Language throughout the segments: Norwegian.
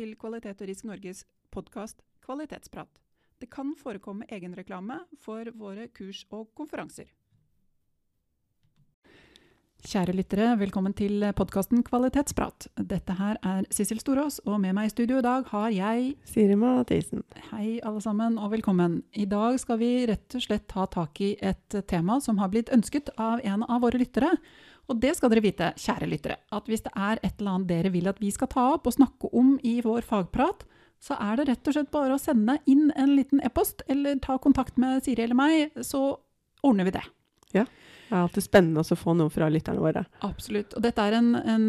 Til Kvalitet og Risk Norges podkast Kvalitetsprat. Det kan forekomme egenreklame for våre kurs og konferanser. Kjære lyttere, velkommen til podkasten Kvalitetsprat. Dette her er Sissel Storås, og med meg i studio i dag har jeg Siri Mathisen. Hei, alle sammen, og velkommen. I dag skal vi rett og slett ta tak i et tema som har blitt ønsket av en av våre lyttere. Og det skal dere vite, kjære lyttere, at hvis det er et eller annet dere vil at vi skal ta opp og snakke om i vår fagprat, så er det rett og slett bare å sende inn en liten e-post, eller ta kontakt med Siri eller meg, så ordner vi det. Ja. Det er alltid spennende å få noe fra lytterne våre. Absolutt. Og dette er en, en,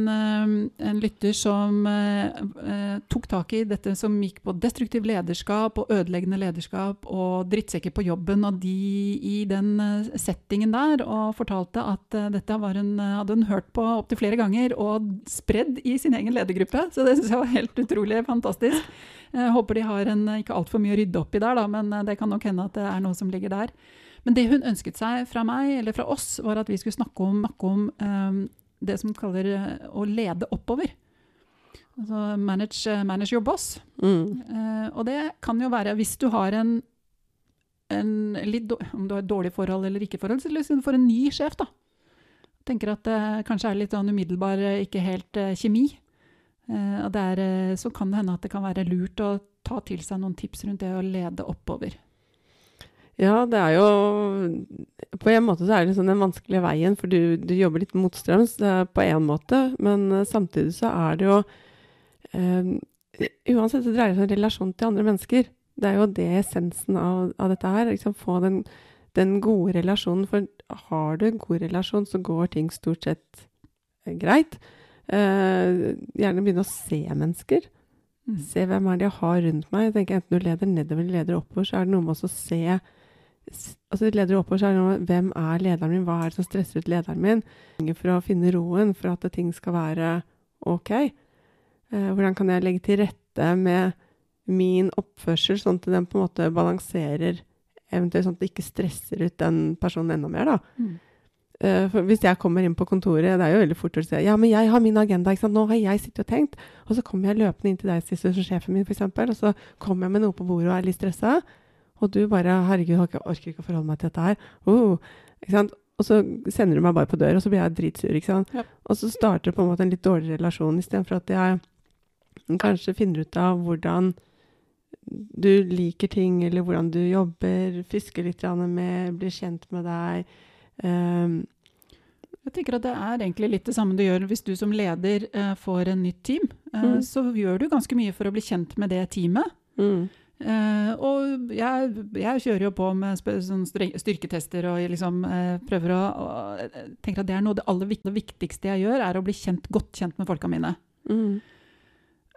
en lytter som eh, tok tak i dette som gikk på destruktiv lederskap og ødeleggende lederskap og drittsekker på jobben og de i den settingen der, og fortalte at uh, dette en, hadde hun hørt på opptil flere ganger og spredd i sin egen ledergruppe. Så det syns jeg var helt utrolig fantastisk. Jeg håper de har en, ikke altfor mye å rydde opp i der, da, men det kan nok hende at det er noe som ligger der. Men det hun ønsket seg fra meg, eller fra oss, var at vi skulle snakke om, om um, det som kaller uh, å lede oppover. Altså manage, uh, manage your boss. Mm. Uh, og det kan jo være hvis du har en, en litt, Om du har et dårlig forhold eller ikke forhold, så du får en ny sjef, da. Tenker at det kanskje er litt sånn umiddelbar, ikke helt kjemi. og der, så kan det hende at det kan være lurt å ta til seg noen tips rundt det å lede oppover. Ja, det er jo På en måte så er det sånn den vanskelige veien, for du, du jobber litt motstrøms på en måte, men uh, samtidig så er det jo um, Uansett så dreier det seg om relasjon til andre mennesker. Det er jo det essensen av, av dette her. Liksom, få den, den, gode relasjonen. For har du en god relasjon, så går ting stort sett uh, greit. Uh, gjerne begynne å se mennesker. Mm. Se hvem er det jeg har rundt meg. Jeg tenker Enten du leder nedover eller leder oppover, så er det noe med å se altså leder oppover, så er det noe Hvem er lederen min? Hva er det som stresser ut lederen min? For å finne roen, for at ting skal være OK. Eh, hvordan kan jeg legge til rette med min oppførsel, sånn at den på en måte balanserer Eventuelt sånn at det ikke stresser ut den personen enda mer, da. Mm. Uh, for hvis jeg kommer inn på kontoret, det er jo veldig fort å si ja, men jeg har min agenda. Nå har jeg sittet og tenkt. Og så kommer jeg løpende inn til deg, som sjefen min, f.eks. Og så kommer jeg med noe på bordet og er litt stressa. Og du bare 'Herregud, jeg orker ikke å forholde meg til dette her'. Oh, ikke sant? Og så sender du meg bare på dør, og så blir jeg dritsur. ikke sant? Ja. Og så starter det på en måte en litt dårlig relasjon, istedenfor at jeg kanskje finner ut av hvordan du liker ting, eller hvordan du jobber, fisker litt med, blir kjent med deg. Um, jeg tenker at Det er egentlig litt det samme du gjør hvis du som leder uh, får en nytt team. Uh, mm. Så gjør du ganske mye for å bli kjent med det teamet. Mm. Uh, og jeg, jeg, kjører jo på med sånn styrketester og liksom, uh, prøver å og, tenker at det er noe det aller viktigste jeg gjør, er å bli kjent, godt kjent med folka mine. Mm.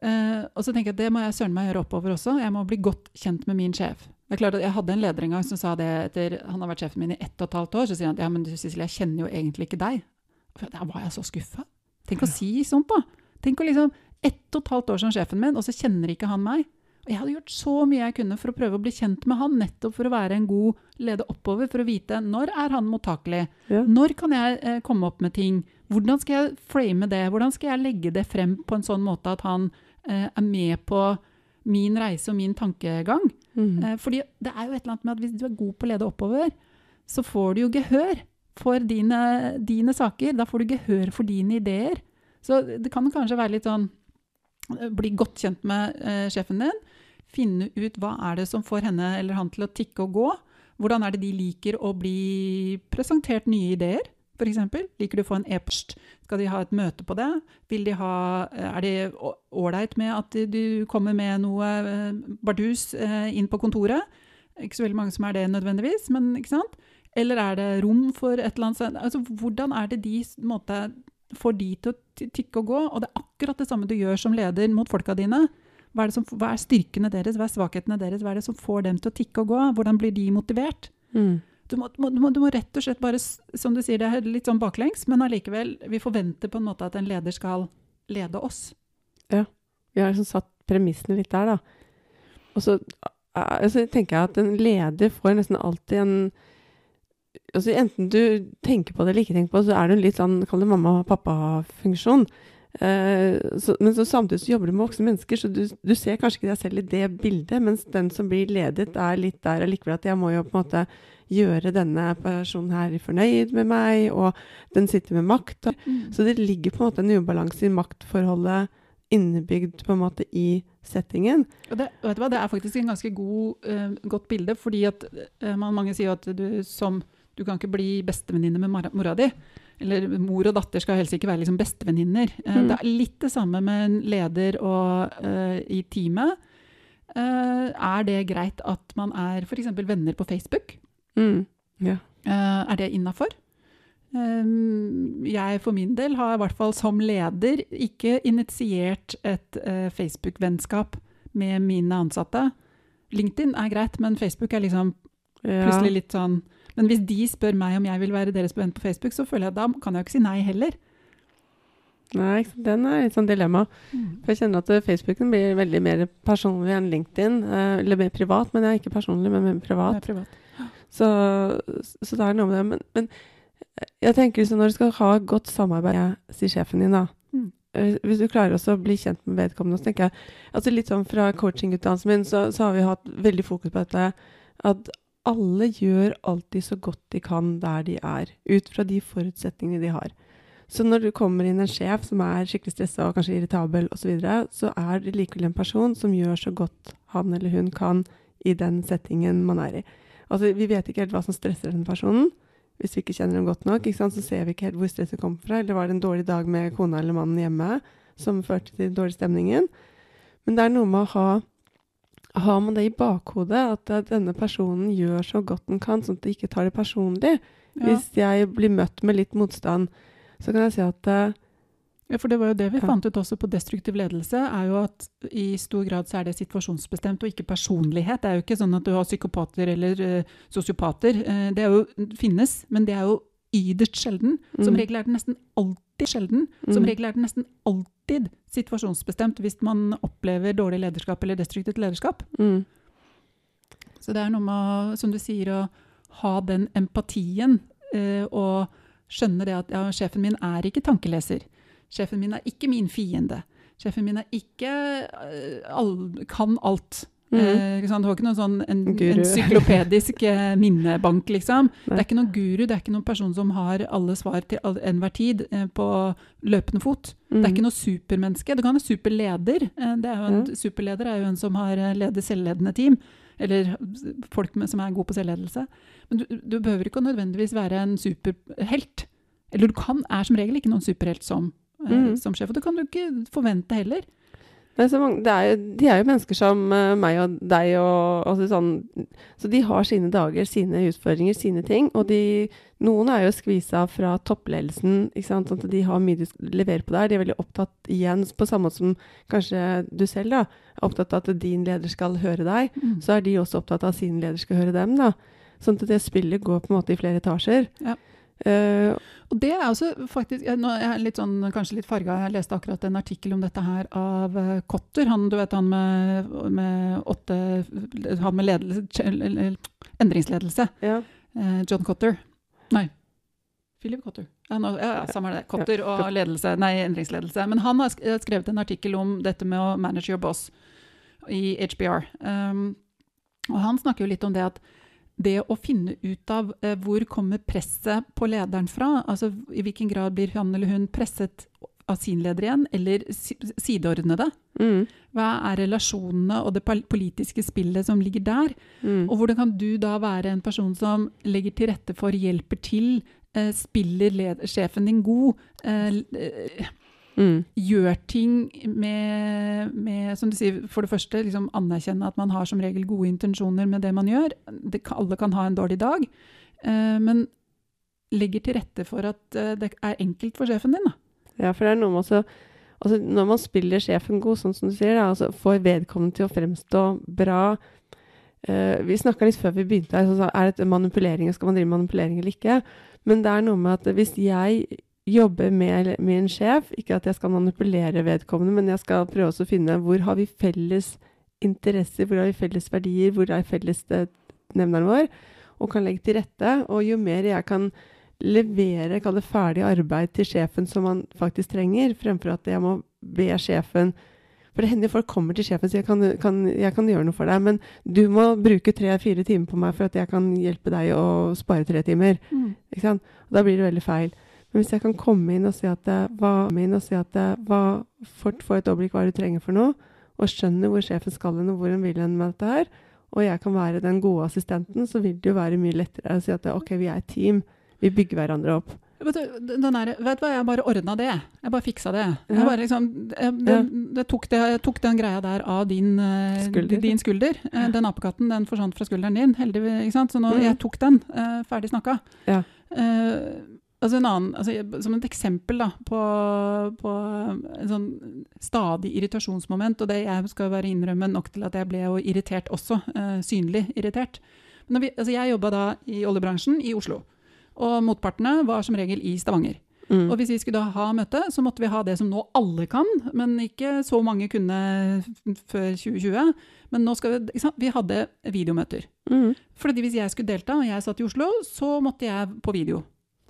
Uh, og så tenker jeg at det må jeg søren meg gjøre oppover også. Jeg må bli godt kjent med min sjef. Det er klart at Jeg hadde en leder en gang som sa det etter han har vært sjefen min i ett og et halvt år. Så sier han at ja, men Cecilie, jeg kjenner jo egentlig ikke deg. For Da var jeg så skuffa. Tenk å si sånt, da. Tenk å liksom Ett og et halvt år som sjefen min, og så kjenner ikke han meg. Og jeg hadde gjort så mye jeg kunne for å prøve å bli kjent med han, nettopp for å være en god leder oppover, for å vite når er han mottakelig, ja. når kan jeg eh, komme opp med ting, hvordan skal jeg frame det, hvordan skal jeg legge det frem på en sånn måte at han eh, er med på min reise og min tankegang. Mm. Eh, fordi det er jo et eller annet med at hvis du er god på å lede oppover, så får du jo gehør for dine, dine saker. Da får du gehør for dine ideer. Så det kan kanskje være litt sånn eh, Bli godt kjent med eh, sjefen din finne ut hva er det som får henne eller han til å tikke og gå. Hvordan er det de liker å bli presentert nye ideer, f.eks.? Liker du å få en e-post? Skal de ha et møte på det? De ha, er det ålreit med at du kommer med noe eh, bardus eh, inn på kontoret? Ikke så veldig mange som er det nødvendigvis, men ikke sant? Eller er det rom for et eller annet altså, Hvordan er det de måte, får de til å tikke og gå? Og det er akkurat det samme du gjør som leder mot folka dine. Hva er, som, hva er, styrkene deres, hva er svakhetene deres, hva er det som får dem til å tikke og gå? Hvordan blir de motivert? Mm. Du, må, du, må, du, må, rett og slett bare, som du sier, det er litt sånn baklengs, men allikevel, vi forventer på en måte at en leder skal lede oss. Ja, vi har liksom satt premissene litt der, da. Og så altså, tenker jeg at en leder får nesten alltid en altså Enten du tenker på det eller ikke tenker på det, så er det en litt sånn, kall det mamma-pappa-funksjon. Så, men så samtidig så jobber du med voksne mennesker, så du, du, ser kanskje ikke deg selv i det bildet, mens den som blir ledet, er litt der allikevel at jeg må jo på en måte gjøre denne personen her fornøyd med meg, og den sitter med makt. Mm. Så det ligger på en måte en ubalanse i maktforholdet innebygd på en måte i settingen. Og det, vet du hva, det er faktisk en ganske god, uh, godt bilde, fordi at uh, man, mange sier at du som du kan ikke bli bestevenninne med mora di. Eller mor og datter skal helst ikke være liksom bestevenninner. Uh, mm. Det er litt det samme med en leder og, uh, i teamet. Uh, er det greit at man er f.eks. venner på Facebook? Mm. Ja. er det innafor? jeg for min del har i hvert fall som leder ikke initiert et Facebook-vennskap med mine ansatte. LinkedIn er greit, men Facebook er liksom plutselig litt sånn men hvis de spør meg om jeg vil være deres venn på Facebook, så føler jeg at da kan jeg jo ikke si nei heller. Nei, den er et sånt dilemma. Mm. For jeg kjenner at Facebooken blir veldig mer personlig enn LinkedIn. Eh, eller mer privat, men jeg er ikke personlig, men mer privat. Det privat. Så, så, det er noe med det. Men, men jeg tenker så når du skal ha godt samarbeid, sier sjefen din, da. Mm. Eh, hvis du klarer også å bli kjent med vedkommende, så tenker jeg altså Litt sånn fra coachingutdannelsen min, så, så har vi hatt veldig fokus på dette. At alle gjør alltid så godt de kan der de er, ut fra de forutsetningene de har. Så når du kommer inn en sjef som er skikkelig stressa og kanskje irritabel osv., så, videre, så er det likevel en person som gjør så godt han eller hun kan i den settingen man er i. Altså, Vi vet ikke helt hva som stresser den personen. Hvis vi ikke kjenner dem godt nok, så ser vi ikke helt hvor stresset kommer fra. Eller var det en dårlig dag med kona eller mannen hjemme som førte til den dårlige stemningen? Men det er noe med å ha har man det i bakhodet, at denne personen gjør så godt den kan, sånn at de ikke tar det personlig. Ja. Hvis jeg blir møtt med litt motstand, så kan jeg si at uh, ja, for det var jo det vi ja. fant ut også på destruktiv ledelse, er jo at i stor grad så er det situasjonsbestemt og ikke personlighet. Det er jo ikke sånn at du har psykopater eller uh, sosiopater. Uh, det jo, finnes, men det er jo yderst sjelden. Som mm. regel er det nesten alltid sjelden. Som mm. regel er det nesten alltid situasjonsbestemt hvis man opplever dårlig lederskap eller destruktivt lederskap. Mm. Så det er noe med, som du sier, å ha den empatien eh, og skjønne det at ja, sjefen min er ikke tankeleser. Sjefen min er ikke min fiende. Sjefen min er ikke uh, all, kan alt. Mm. Eh, du har ikke noen sånn en, encyklopedisk eh, minnebank, liksom. Det er ikke noen guru, det er ikke noen person som har alle svar til enhver tid eh, på løpende fot. Mm. Det er ikke noe supermenneske. Det kan være superleder. Eh, det er jo en, mm. Superleder er jo en som har ledet selvledende team. Eller folk med, som er gode på selvledelse. Men du, du, behøver ikke nødvendigvis være en superhelt. Eller du kan, er som regel ikke noen superhelt som, mm. som sjef. Og det kan du ikke forvente heller. Så mange, er jo, de er jo mennesker som uh, meg og deg. Og, og sånn, så de har sine dager, sine utfordringer, sine ting. Og de, noen er jo skvisa fra toppledelsen. Sånn at de har mye de leverer på der. De er veldig opptatt igjen, på samme måte som kanskje du selv da, er opptatt av at din leder skal høre deg. Mm. Så er de også opptatt av at sin leder skal høre dem. da. Sånn at det spillet går på en måte i flere etasjer. Ja. Uh, og det er også faktisk jeg, nå er jeg litt sånn, kanskje litt farga. Jeg leste akkurat en artikkel om dette her av uh, Kotter. Han du vet, han med, med åtte Han med ledelse, endringsledelse. Ja. Uh, John Cotter. Nei. Philip Cotter. Ja, nå, ja, samme det. Cotter og ledelse, nei, endringsledelse. Men han har skrevet en artikkel om dette med å manage your boss i HBR. Um, og han snakker jo litt om det at det å finne ut av eh, hvor kommer presset på lederen fra, altså i hvilken grad blir han eller hun presset av sin leder igjen, eller sideordnede. Mm. Hva er relasjonene og det politiske spillet som ligger der? Mm. Og hvordan kan du da være en person som legger til rette for, hjelper til, eh, spiller sjefen din god? Eh, eh Mm. Gjør ting med, med, som du sier, for det første liksom anerkjenne at man har som regel gode intensjoner med det man gjør. Det, alle kan ha en dårlig dag. Uh, men legger til rette for at uh, det er enkelt for sjefen din. Da. Ja, for det er noe med også altså Når man spiller sjefen god, sånn som du sier, da, altså får vedkommende til å fremstå bra uh, Vi snakka litt før vi begynte her, så er dette manipulering, skal man drive manipulering eller ikke? Men det er noe med at hvis jeg jobbe med min sjef. Ikke at jeg skal manipulere vedkommende, men jeg skal prøve å finne hvor har vi felles interesser, hvor har vi felles verdier, hvor er fellesnevneren vår, og kan legge til rette. Og jo mer jeg kan levere kall det ferdig arbeid til sjefen som man faktisk trenger, fremfor at jeg må be sjefen For det hender folk kommer til sjefen og sier kan, kan, jeg kan gjøre noe for deg, men du må bruke tre-fire timer på meg for at jeg kan hjelpe deg å spare tre timer. Mm. Da blir det veldig feil. Men hvis jeg kan komme inn og si at hva, inn og si at hva, for, få et overblikk hva du trenger for noe, og skjønner hvor sjefen skal hen og hvor hun vil hen med dette her, og jeg kan være den gode assistenten, så vil det jo være mye lettere å si at OK, vi er et team. Vi bygger hverandre opp. Du, der, vet du hva, jeg bare ordna det. Jeg bare fiksa det. Jeg, bare liksom, jeg, det, det tok det, jeg, tok den greia der av din uh, skulder. Din skulder. Ja. den apekatten den forsvant fra skulderen din, heldigvis. Så nå, mm. jeg tok den. Uh, ferdig snakka. Ja. Altså annen, altså, som et eksempel da, på, på, en sånn stadig irritasjonsmoment, og det jeg skal være innrømme nok til at jeg ble jo irritert også, synlig irritert. Vi, altså jeg jobba da i oljebransjen i Oslo. Og motpartene var som regel i Stavanger. Mm. Og hvis vi skulle da ha møte, så måtte vi ha det som nå alle kan, men ikke så mange kunne før 2020. Men nå skal vi, vi hadde videomøter. Mm. Fordi hvis jeg skulle delta, og jeg satt i Oslo, så måtte jeg på video.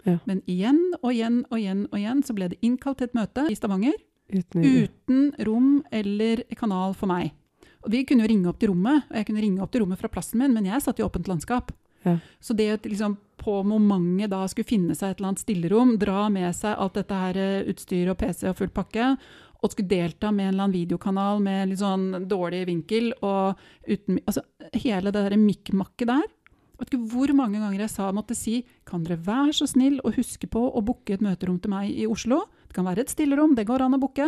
Ja. Men igjen og igjen og igjen og igjen så ble det innkalt til et møte i Stavanger. Uten, uten rom eller kanal for meg. Og Vi kunne jo ringe opp til rommet, og jeg kunne ringe opp til rommet fra plassen min, men jeg satt i åpent landskap. Ja. Så det at liksom, på momentet da skulle finne seg et eller annet stillerom, dra med seg alt dette her utstyr og PC og full pakke, og skulle delta med en eller annen videokanal med litt sånn dårlig vinkel og uten Altså hele det derre mikkmakket der. Vet ikke hvor mange ganger jeg sa måtte si kan dere være så snill å huske på å booke et møterom til meg i Oslo? Det kan være et stillerom, det går an å booke.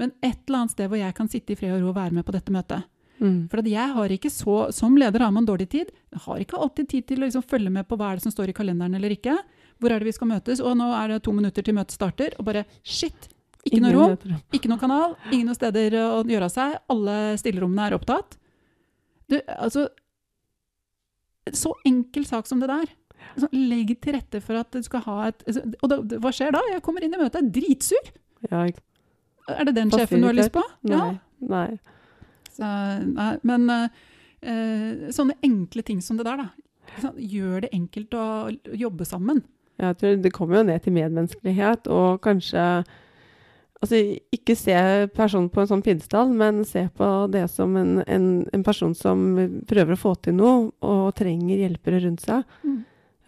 Men et eller annet sted hvor jeg kan sitte i fred og ro og være med på dette møtet. Mm. For jeg har ikke så, Som leder har man dårlig tid. Jeg har ikke alltid tid til å liksom følge med på hva er det som står i kalenderen eller ikke. Hvor er det vi skal møtes? Og nå er det to minutter til møtet starter. Og bare shit! Ikke noe rom, ikke noe kanal, ingen noe steder å gjøre av seg. Alle stillerommene er opptatt. Du, altså Så enkel sak som det der. Så legg til rette for at du skal ha et altså, Og da, hva skjer da? Jeg kommer inn i møtet, dritsur. Ja, er det den sjefen du har lyst på? Nei. Ja. Nei. Så, nei, men uh, sånne enkle ting som det der, da. Gjør det enkelt å jobbe sammen. Jeg tror Det kommer jo ned til medmenneskelighet, og kanskje Altså, ikke se personen på en sånn pinnestall, men se på det som en, en, en, person som prøver å få til noe, og trenger hjelpere rundt seg. Mm.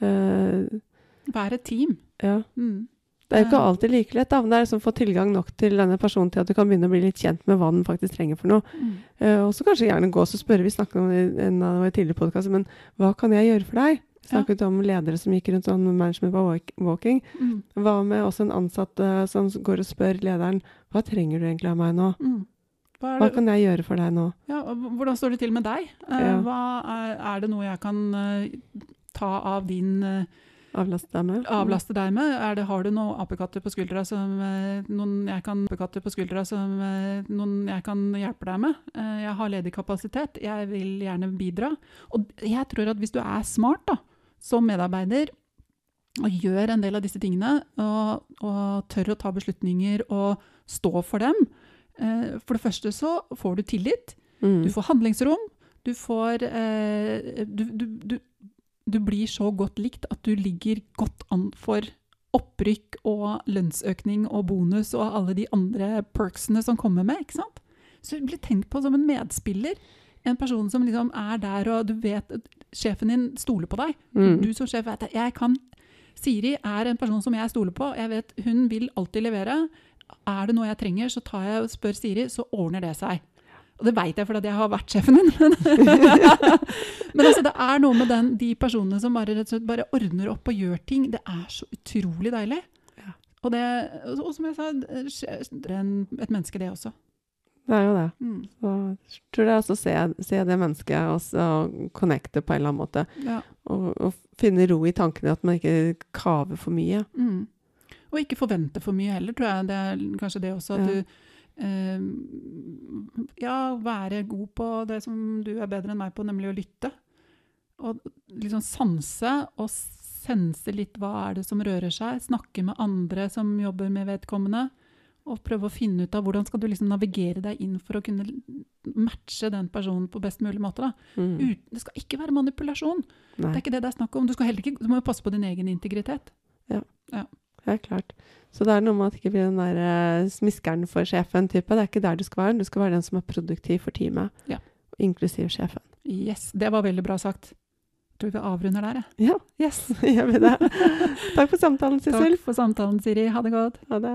Uh, Være et team. Ja. Mm. Det er jo ikke alltid like lett, da, men det er liksom å få tilgang nok til denne personen til at du kan begynne å bli litt kjent med hva den faktisk trenger for noe. Mm. Uh, og så kanskje gjerne gå og spørre, vi snakket om det i en av våre tidligere podkaster, men hva kan jeg gjøre for deg? Snakket ja. om ledere som gikk rundt sånn management walking. Mm. Hva med også en ansatt uh, som går og spør lederen hva trenger du egentlig av meg nå? Mm. Hva, hva, kan jeg gjøre for deg nå? Ja, hvordan står det til med deg? Uh, ja. er, er, det noe jeg kan ta av din Avlaste deg med? Avlaste deg med. Det, har du noen apekatter på skuldra som eh, noen jeg kan, på skuldra som eh, noen jeg kan hjelpe deg med? Eh, jeg har ledig kapasitet. Jeg vil gjerne bidra. Og jeg tror at hvis du er smart da, som medarbeider, og gjør en del av disse tingene, og, og tør å ta beslutninger og stå for dem For det første så får du tillit. Mm. Du får handlingsrom. Du får du, du, du, du blir så godt likt at du ligger godt an for opprykk og lønnsøkning og bonus og alle de andre perksene som kommer med. ikke sant? Så du blir tenkt på som en medspiller. En person som liksom er der, og du vet Sjefen din stoler på deg. Mm. Du som sjef vet. Jeg kan Siri er en person som jeg stoler på. Jeg vet Hun vil alltid levere. Er det noe jeg trenger, så tar jeg og spør Siri, så ordner det seg. Og det veit jeg fordi jeg har vært sjefen din. Men altså, det er noe med den, de personene som bare, bare, ordner opp og gjør ting. Det er så utrolig deilig. Ja. Og, det, og som jeg sa, det er et menneske, det også. Det er jo det. Mm. Så jeg tror det er å se, se, det mennesket og så connecte på en eller annen måte. Ja. Og, og, finne ro i tankene, at man ikke kaver for mye. Mm. Og ikke forvente for mye heller, tror jeg. Det er kanskje det også. at ja. du eh, ja, være god på det som du er bedre enn meg på, nemlig å lytte. Og liksom sanse og sense litt hva er det som rører seg. Snakke med andre som jobber med vedkommende. Og prøve å finne ut av hvordan skal du liksom navigere deg inn for å kunne matche den personen på best mulig måte. Mm. Ut, det skal ikke være manipulasjon. Nei. Det er ikke det det er snakk om. Du, skal ikke, du må jo passe på din egen integritet. Ja. Ja. er klart. Så det er noe med at ikke bli den der eh, smiskeren for sjefen-type. Det er ikke der du skal være. Du skal være den som er produktiv for teamet, Ja. inklusiv sjefen. Yes, det var veldig bra sagt. Jeg tror vi avrunder der, jeg. Ja, Yes. gjør vi det. Takk for samtalen, Sissel. Takk for samtalen, Siri. Ha det godt. Ha det.